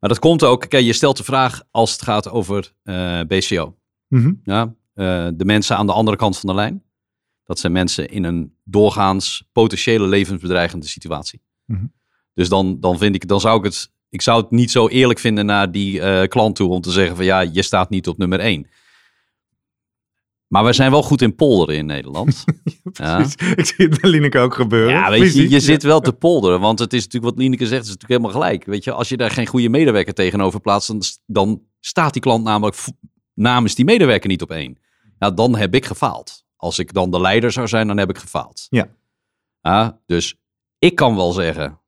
S3: maar dat komt ook, kijk, je stelt de vraag als het gaat over eh, BCO.
S1: Mhm.
S3: Ja, eh, de mensen aan de andere kant van de lijn. Dat zijn mensen in een doorgaans potentiële levensbedreigende situatie.
S1: Mhm.
S3: Dus dan, dan vind ik, dan zou ik het, ik zou het niet zo eerlijk vinden naar die eh, klant toe om te zeggen van ja, je staat niet op nummer één. Maar we zijn wel goed in polderen in Nederland. ja.
S1: Precies. Ik zie het bij Lineke ook gebeuren.
S3: Ja, weet je, je zit wel te polderen. Want het is natuurlijk wat Lieneke zegt, is natuurlijk helemaal gelijk. Weet je, als je daar geen goede medewerker tegenover plaatst, dan, dan staat die klant namelijk namens die medewerker niet op één. Ja, dan heb ik gefaald. Als ik dan de leider zou zijn, dan heb ik gefaald.
S1: Ja.
S3: Ja, dus ik kan wel zeggen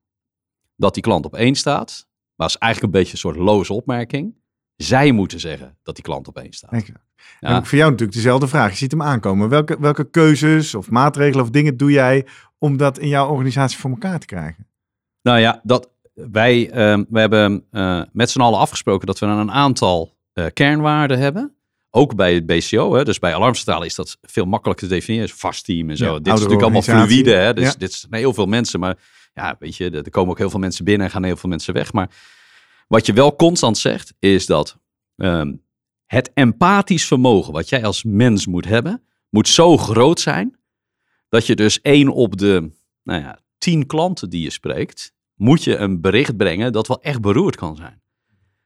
S3: dat die klant op één staat. Maar is eigenlijk een beetje een soort loze opmerking. Zij moeten zeggen dat die klant op één staat.
S1: Exact.
S3: Ja.
S1: En ook voor jou natuurlijk dezelfde vraag. Je ziet hem aankomen. Welke, welke keuzes of maatregelen of dingen doe jij om dat in jouw organisatie voor elkaar te krijgen?
S3: Nou ja, dat, wij, we hebben eh, met z'n allen afgesproken dat we een aantal eh, kernwaarden hebben. Ook bij het BCO, hè, dus bij alarmcentrale is dat veel makkelijker te definiëren. Vast team en zo.
S1: Ja,
S3: dit is natuurlijk allemaal fluïde. Hè, dus
S1: Ja.
S3: dit zijn heel veel mensen. Maar ja, weet je, er komen ook heel veel mensen binnen en gaan heel veel mensen weg. Maar wat je wel constant zegt, is dat ehm, het empathisch vermogen wat jij als mens moet hebben, moet zo groot zijn dat je dus één op de nou ja, tien klanten die je spreekt, moet je een bericht brengen dat wel echt beroerd kan zijn.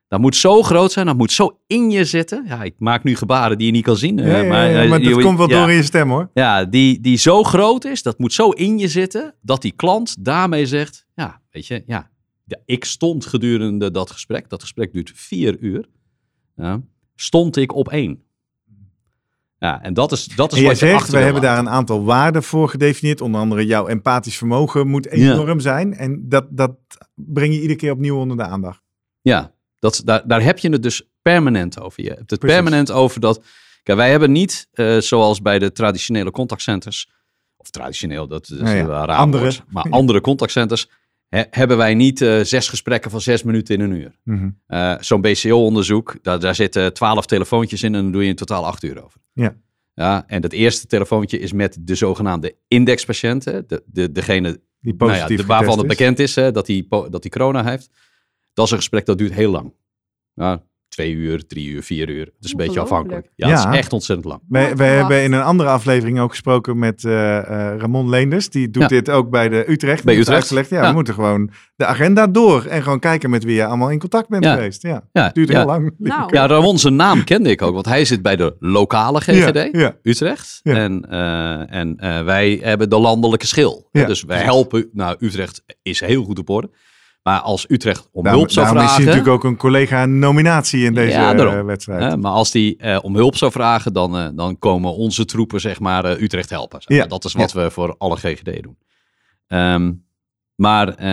S3: Dat moet zo groot zijn, dat moet zo in je zitten. Ja, ik maak nu gebaren die je niet kan zien. eh,
S1: Ja, ja,
S3: maar,
S1: ja,
S3: eh,
S1: maar dat
S3: je-
S1: komt wel door in je stem hoor.
S3: Ja, die, die zo groot is, dat moet zo in je zitten, dat die klant daarmee zegt, ja, weet je, ja, ja, ik stond gedurende dat gesprek, dat gesprek duurt vier uur, ja, stond ik op één. Ja, en dat is, dat is
S1: En
S3: wat je
S1: zegt,
S3: wil
S1: hebben daar een aantal waarden voor gedefinieerd. Onder andere jouw empathisch vermogen moet enorm zijn. En dat, dat breng je iedere keer opnieuw onder de aandacht.
S3: Ja, dat, daar, daar heb je het dus permanent over. Je hebt het
S1: Precies.
S3: permanent over dat. Kijk, wij hebben niet, eh, zoals bij de traditionele contactcenters, of traditioneel, dat is
S1: Nou ja,
S3: een raar
S1: andere.
S3: woord, maar andere contactcenters, he- hebben wij niet eh, zes gesprekken van zes minuten in een uur.
S1: Mhm.
S3: Eh, Zo'n BCO-onderzoek, daar, daar zitten twaalf telefoontjes in en dan doe je in totaal acht uur over.
S1: Ja.
S3: Ja, en dat eerste telefoontje is met de zogenaamde indexpatiënten, de, de, degene
S1: Die
S3: nou ja, de- waarvan het bekend is hè, dat hij dat hij corona heeft. Dat is een gesprek dat duurt heel lang. Ja, twee uur, drie uur, vier uur. Het is een beetje afhankelijk. Ja, het
S1: Ja.
S3: is echt ontzettend lang.
S1: Wij
S2: verwacht.
S1: hebben in een andere aflevering ook gesproken met eh, eh, Ramon Leenders. Die doet
S3: Ja.
S1: dit ook bij de Utrecht.
S3: Bij Utrecht.
S1: Uitgelegd, ja,
S3: Ja.
S1: we moeten gewoon de agenda door. En gewoon kijken met wie je allemaal in contact bent
S3: Ja.
S1: geweest. Ja,
S3: Ja,
S1: duurt
S3: ja.
S1: heel lang.
S2: Nou,
S3: Ja, Ramon zijn naam kende ik ook, want hij zit bij de lokale GGD,
S1: Ja, ja.
S3: Utrecht.
S1: Ja.
S3: En, eh, en eh, wij hebben de landelijke schil.
S1: Ja,
S3: dus wij helpen, nou Utrecht is heel goed op orde. Maar als Utrecht om
S1: Daarom,
S3: hulp zou
S1: daarom is hij
S3: vragen...
S1: natuurlijk ook een collega-nominatie in deze
S3: Ja,
S1: eh, wedstrijd.
S3: Maar als die eh, om hulp zou vragen, dan, eh, dan komen onze troepen zeg maar Utrecht helpen. Zeg maar.
S1: Ja,
S3: Dat is wat we voor alle GGD doen. Ehm, maar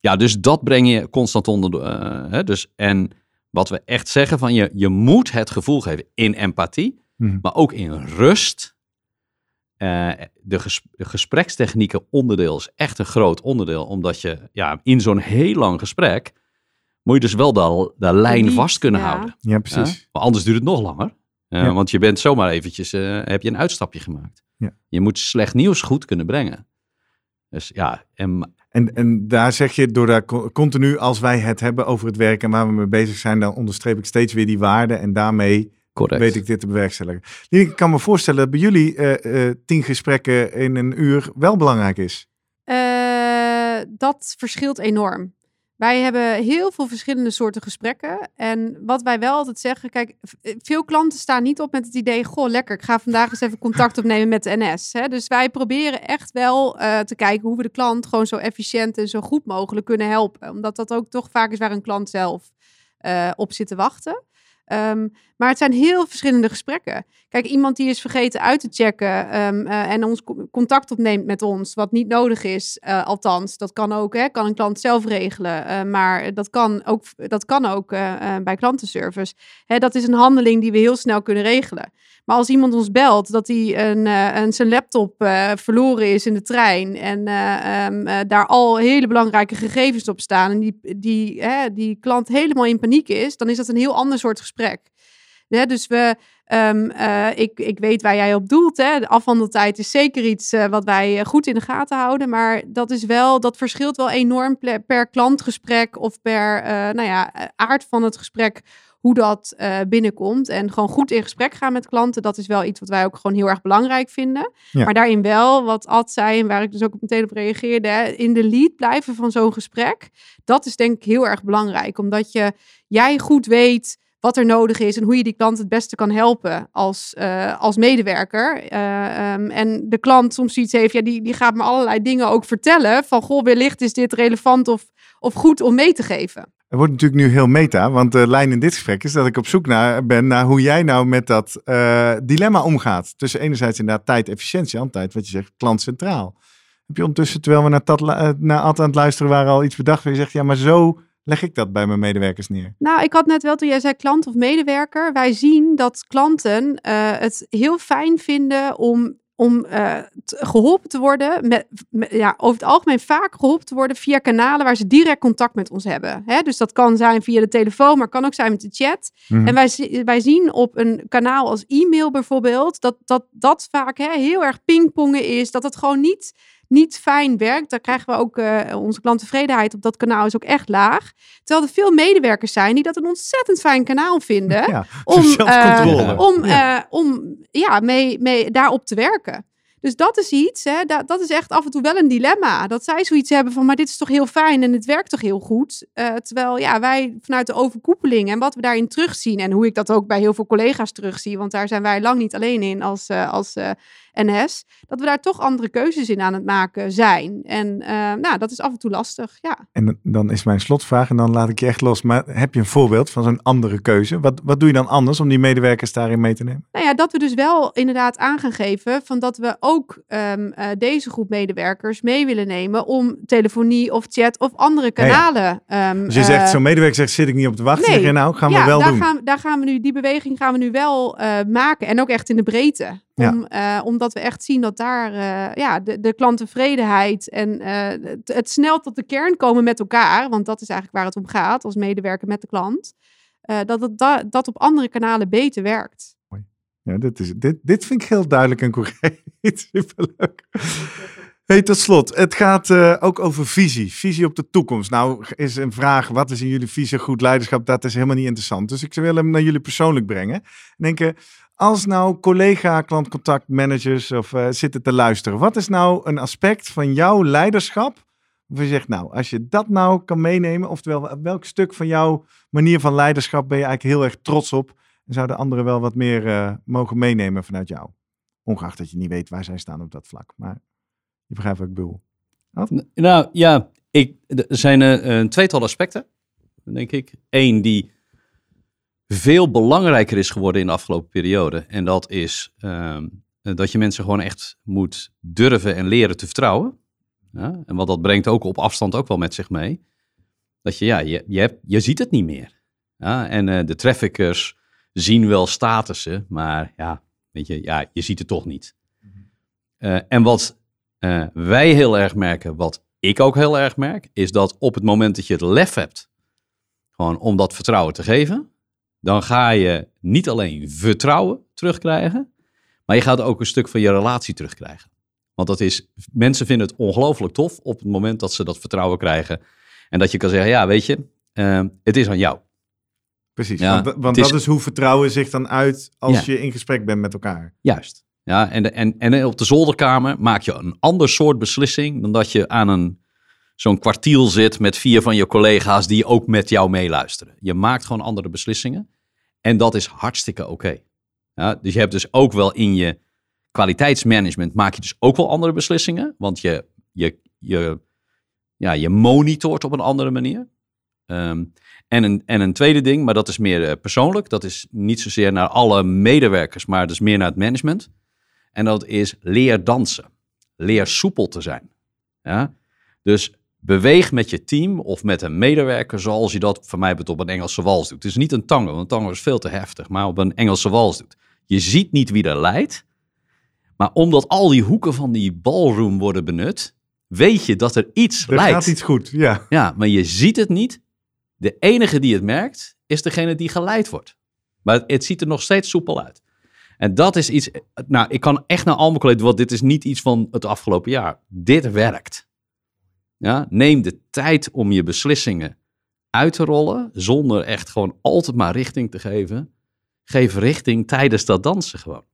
S3: ja, dus dat breng je constant onder. de- hè, dus, en wat we echt zeggen van je, je moet het gevoel geven in empathie,
S1: Mhm.
S3: maar ook in rust. Eh, de, ges- de gesprekstechnieken onderdeel is echt een groot onderdeel, omdat je ja, in zo'n heel lang gesprek moet je dus wel de, de lijn vast kunnen
S2: ja.
S3: houden.
S1: Ja, precies.
S3: Ja? Maar anders duurt het nog langer. Eh,
S1: Ja.
S3: Want je bent zomaar eventjes, eh, heb je een uitstapje gemaakt.
S1: Ja.
S3: Je moet slecht nieuws goed kunnen brengen. Dus ja, en,
S1: En, en daar zeg je, door daar co- continu, als wij het hebben over het werk en waar we mee bezig zijn, dan onderstreep ik steeds weer die waarden. En daarmee
S3: correct.
S1: weet ik dit te bewerkstelligen. Ik kan me voorstellen dat bij jullie eh, eh, tien gesprekken in een uur wel belangrijk is.
S2: Eh, dat verschilt enorm. Wij hebben heel veel verschillende soorten gesprekken. En wat wij wel altijd zeggen, kijk, veel klanten staan niet op met het idee, goh, lekker, ik ga vandaag eens even contact opnemen met de NS. Hè? Dus wij proberen echt wel eh, te kijken hoe we de klant gewoon zo efficiënt en zo goed mogelijk kunnen helpen. Omdat dat ook toch vaak is waar een klant zelf eh, op zit te wachten. Ehm, maar het zijn heel verschillende gesprekken. Kijk, iemand die is vergeten uit te checken ehm, eh, en ons co- contact opneemt met ons, wat niet nodig is, eh, althans, dat kan ook, hè, kan een klant zelf regelen, eh, maar dat kan ook, dat kan ook bij klantenservice. Hè, dat is een handeling die we heel snel kunnen regelen. Maar als iemand ons belt dat hij een, een, zijn laptop verloren is in de trein en eh, ehm, eh, daar al hele belangrijke gegevens op staan en die, die, hè, die klant helemaal in paniek is, dan is dat een heel ander soort gesprek. Hè, dus we, ehm, eh, ik, ik weet waar jij op doelt. Hè. De afhandeltijd is zeker iets eh, wat wij eh, goed in de gaten houden. Maar dat is wel, dat verschilt wel enorm per klantgesprek of per nou ja, aard van het gesprek. Hoe dat binnenkomt. En gewoon goed in gesprek gaan met klanten. Dat is wel iets wat wij ook gewoon heel erg belangrijk vinden.
S1: Ja.
S2: Maar daarin wel, wat Ad zei en waar ik dus ook meteen op reageerde. hè, In de lead blijven van zo'n gesprek. Dat is denk ik heel erg belangrijk. Omdat je, jij goed weet wat er nodig is en hoe je die klant het beste kan helpen als, eh, als medewerker. Eh, ehm, en de klant soms zoiets heeft, ja, die, die gaat me allerlei dingen ook vertellen. Van, goh, wellicht is dit relevant of, of goed om mee te geven.
S1: Het wordt natuurlijk nu heel meta, want de lijn in dit gesprek is dat ik op zoek naar, ben naar hoe jij nou met dat eh, dilemma omgaat. Tussen enerzijds inderdaad tijd, efficiëntie, aan tijd, wat je zegt, klant centraal. Heb je ondertussen, terwijl we naar, dat, naar Ad aan het luisteren waren, al iets bedacht waar je zegt, ja, maar zo leg ik dat bij mijn medewerkers neer?
S2: Nou, ik had net wel toen jij zei klant of medewerker. Wij zien dat klanten eh, het heel fijn vinden om om eh, geholpen te worden, met, ja, over het algemeen vaak geholpen te worden via kanalen waar ze direct contact met ons hebben. Hè? Dus dat kan zijn via de telefoon, maar kan ook zijn met de chat. Mhm. En wij, wij zien op een kanaal als e-mail bijvoorbeeld, dat dat, dat vaak hè, heel erg pingpongen is, dat het gewoon niet niet fijn werkt, dan krijgen we ook uh, onze klanttevredenheid op dat kanaal is ook echt laag. Terwijl er veel medewerkers zijn die dat een ontzettend fijn kanaal vinden om, uh, om, ja. Uh, om ja, mee, mee daarop te werken. Dus dat is iets, hè, dat, dat is echt af en toe wel een dilemma. Dat zij zoiets hebben van, maar dit is toch heel fijn en het werkt toch heel goed. Uh, terwijl ja, wij vanuit de overkoepeling en wat we daarin terugzien en hoe ik dat ook bij heel veel collega's terugzie, want daar zijn wij lang niet alleen in als, uh, als uh, NS, dat we daar toch andere keuzes in aan het maken zijn. En uh, nou, dat is af en toe lastig, ja.
S1: En dan is mijn slotvraag, en dan laat ik je echt los. Maar heb je een voorbeeld van zo'n andere keuze? Wat, wat doe je dan anders om die medewerkers daarin mee te nemen?
S2: Nou ja, dat we dus wel inderdaad aan gaan geven van dat we ook um, uh, deze groep medewerkers mee willen nemen om telefonie of chat of andere kanalen.
S1: Ja, Um, dus je zegt, uh, zo'n medewerker zegt, zit ik niet op te wachten. Nee, zeg je nou, gaan we wel
S2: daar
S1: doen.
S2: Gaan, daar gaan we nu, die beweging gaan we nu wel maken. En ook echt in de breedte. Om, ja. uh, omdat we echt zien dat daar uh, ja, de, de klanttevredenheid en uh, het, het, snel tot de kern komen met elkaar, want dat is eigenlijk waar het om gaat als medewerker met de klant, dat het da dat op andere kanalen beter werkt.
S1: Ja, dit, is, dit, dit vind ik heel duidelijk en correct. Superleuk. Hey, tot slot, het gaat uh, ook over visie. Visie op de toekomst. Nou, is een vraag: wat is in jullie visie goed leiderschap? Dat is helemaal niet interessant. Dus ik wil hem naar jullie persoonlijk brengen. Denken, als nou collega klantcontactmanagers of uh, zitten te luisteren, wat is nou een aspect van jouw leiderschap? Waar je zegt, nou, als je dat nou kan meenemen, oftewel welk stuk van jouw manier van leiderschap ben je eigenlijk heel erg trots op? En zouden anderen wel wat meer uh, mogen meenemen vanuit jou? Ongeacht dat je niet weet waar zij staan op dat vlak. Maar je begrijpt wat ik?
S3: Nou ja, ik, er zijn uh, een tweetal aspecten, denk ik. Eén die veel belangrijker is geworden in de afgelopen periode. En dat is um, dat je mensen gewoon echt moet durven en leren te vertrouwen. Ja? En wat dat brengt ook op afstand ook wel met zich mee. Dat je, ja, je, je, hebt, je ziet het niet meer. Ja? En uh, de traffickers zien wel statussen, maar ja, weet je, ja, je ziet het toch niet. Uh, en wat uh, wij heel erg merken, wat ik ook heel erg merk, is dat op het moment dat je het lef hebt, gewoon om dat vertrouwen te geven, dan ga je niet alleen vertrouwen terugkrijgen, maar je gaat ook een stuk van je relatie terugkrijgen. Want dat is, mensen vinden het ongelooflijk tof op het moment dat ze dat vertrouwen krijgen. En dat je kan zeggen, ja, weet je, uh, het is aan jou.
S1: Precies, ja, want, want dat is... is hoe vertrouwen zich dan uit als ja. je in gesprek bent met elkaar.
S3: Juist. Ja, en, en, en op de zolderkamer maak je een ander soort beslissing dan dat je aan een zo'n kwartiel zit met vier van je collega's die ook met jou meeluisteren. Je maakt gewoon andere beslissingen en dat is hartstikke oké. Ja, dus je hebt dus ook wel in je kwaliteitsmanagement maak je dus ook wel andere beslissingen, want je, je, je, ja, je monitort op een andere manier. Um, en, een, en een tweede ding, maar dat is meer uh, persoonlijk, dat is niet zozeer naar alle medewerkers, maar dus meer naar het management. En dat is leer dansen. Leer soepel te zijn. Ja? Dus beweeg met je team of met een medewerker zoals je dat van mij op een Engelse wals doet. Het is niet een tango, want tango is veel te heftig, maar op een Engelse wals doet. Je ziet niet wie er leidt, maar omdat al die hoeken van die ballroom worden benut, weet je dat er iets
S1: er
S3: leidt.
S1: gaat iets goed, ja.
S3: Ja, maar je ziet het niet. De enige die het merkt, is degene die geleid wordt. Maar het ziet er nog steeds soepel uit. En dat is iets, nou, ik kan echt naar al mijn collega's, want dit is niet iets van het afgelopen jaar. Dit werkt. Ja, neem de tijd om je beslissingen uit te rollen, zonder echt gewoon altijd maar richting te geven. Geef richting tijdens dat dansen gewoon.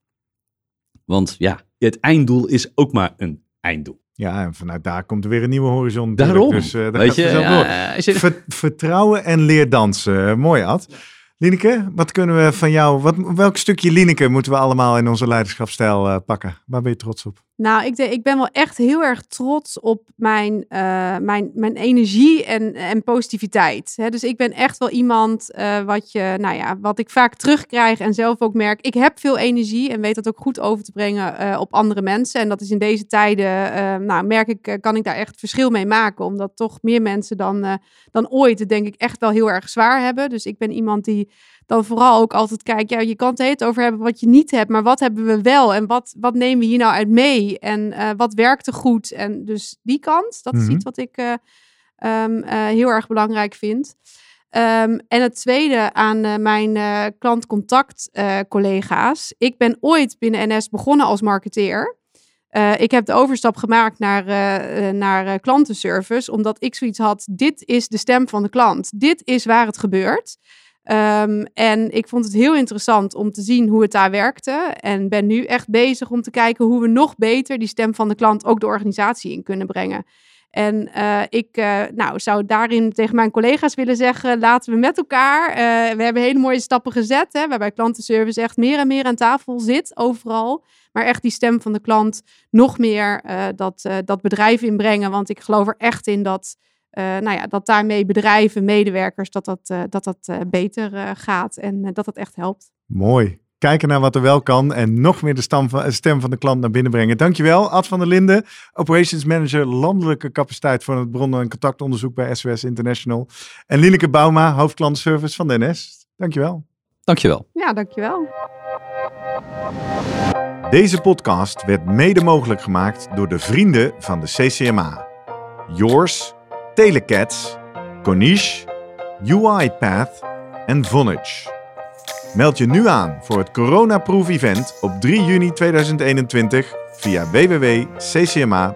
S3: Want ja, het einddoel is ook maar een einddoel.
S1: Ja, en vanuit daar komt er weer een nieuwe horizon.
S3: Daarom.
S1: Dus uh, daar
S3: Weet je,
S1: ja, je... Ver, vertrouwen en leer dansen. Mooi, Ad. Lineke, wat kunnen we van jou, wat, welk stukje Lineke moeten we allemaal in onze leiderschapsstijl uh, pakken? Waar ben je trots op?
S2: Nou, ik, ik ben wel echt heel erg trots op mijn, uh, mijn, mijn energie en, en positiviteit. Dus ik ben echt wel iemand uh, wat, je, nou ja, wat ik vaak terugkrijg en zelf ook merk. Ik heb veel energie en weet dat ook goed over te brengen uh, op andere mensen. En dat is in deze tijden, nou, merk ik, kan ik daar echt verschil mee maken. Omdat toch meer mensen dan, dan ooit het denk ik echt wel heel erg zwaar hebben. Dus ik ben iemand die dan vooral ook altijd kijkt, ja, je kan het heet over hebben wat je niet hebt, maar wat hebben we wel en wat, wat nemen we hier nou uit mee en uh, wat werkte goed. En dus die kant, dat is mhm. iets wat ik uh, um, uh, heel erg belangrijk vind. Um, en het tweede aan mijn klantcontact collega's. ik ben ooit binnen NS begonnen als marketeer. ik heb de overstap gemaakt naar, naar klantenservice, omdat ik zoiets had: dit is de stem van de klant. Dit is waar het gebeurt. Um, en ik vond het heel interessant om te zien hoe het daar werkte. En ben nu echt bezig om te kijken hoe we nog beter die stem van de klant ook de organisatie in kunnen brengen. En uh, ik uh, nou, zou daarin tegen mijn collega's willen zeggen: laten we met elkaar. Uh, we hebben hele mooie stappen gezet, hè, waarbij klantenservice echt meer en meer aan tafel zit, overal. Maar echt die stem van de klant nog meer dat, dat bedrijf inbrengen. Want ik geloof er echt in dat nou ja, dat daarmee bedrijven, medewerkers, dat dat, uh, dat, dat uh, beter gaat en dat dat echt helpt.
S1: Mooi. Kijken naar wat er wel kan en nog meer de stem van, stem van de klant naar binnen brengen. Dankjewel, Ad van der Linden, Operations Manager Landelijke Capaciteit voor het bronnen- en contactonderzoek bij SOS International. En Lineke Bauma, hoofdklantenservice van de NS. Dankjewel.
S3: Dankjewel.
S2: Ja, dankjewel.
S1: Deze podcast werd mede mogelijk gemaakt door de vrienden van de CCMA. Yours Telecats, Konish, UiPath en Vonage. Meld je nu aan voor het Coronaproof Event op 3 juni 2021 via www.ccma.nl.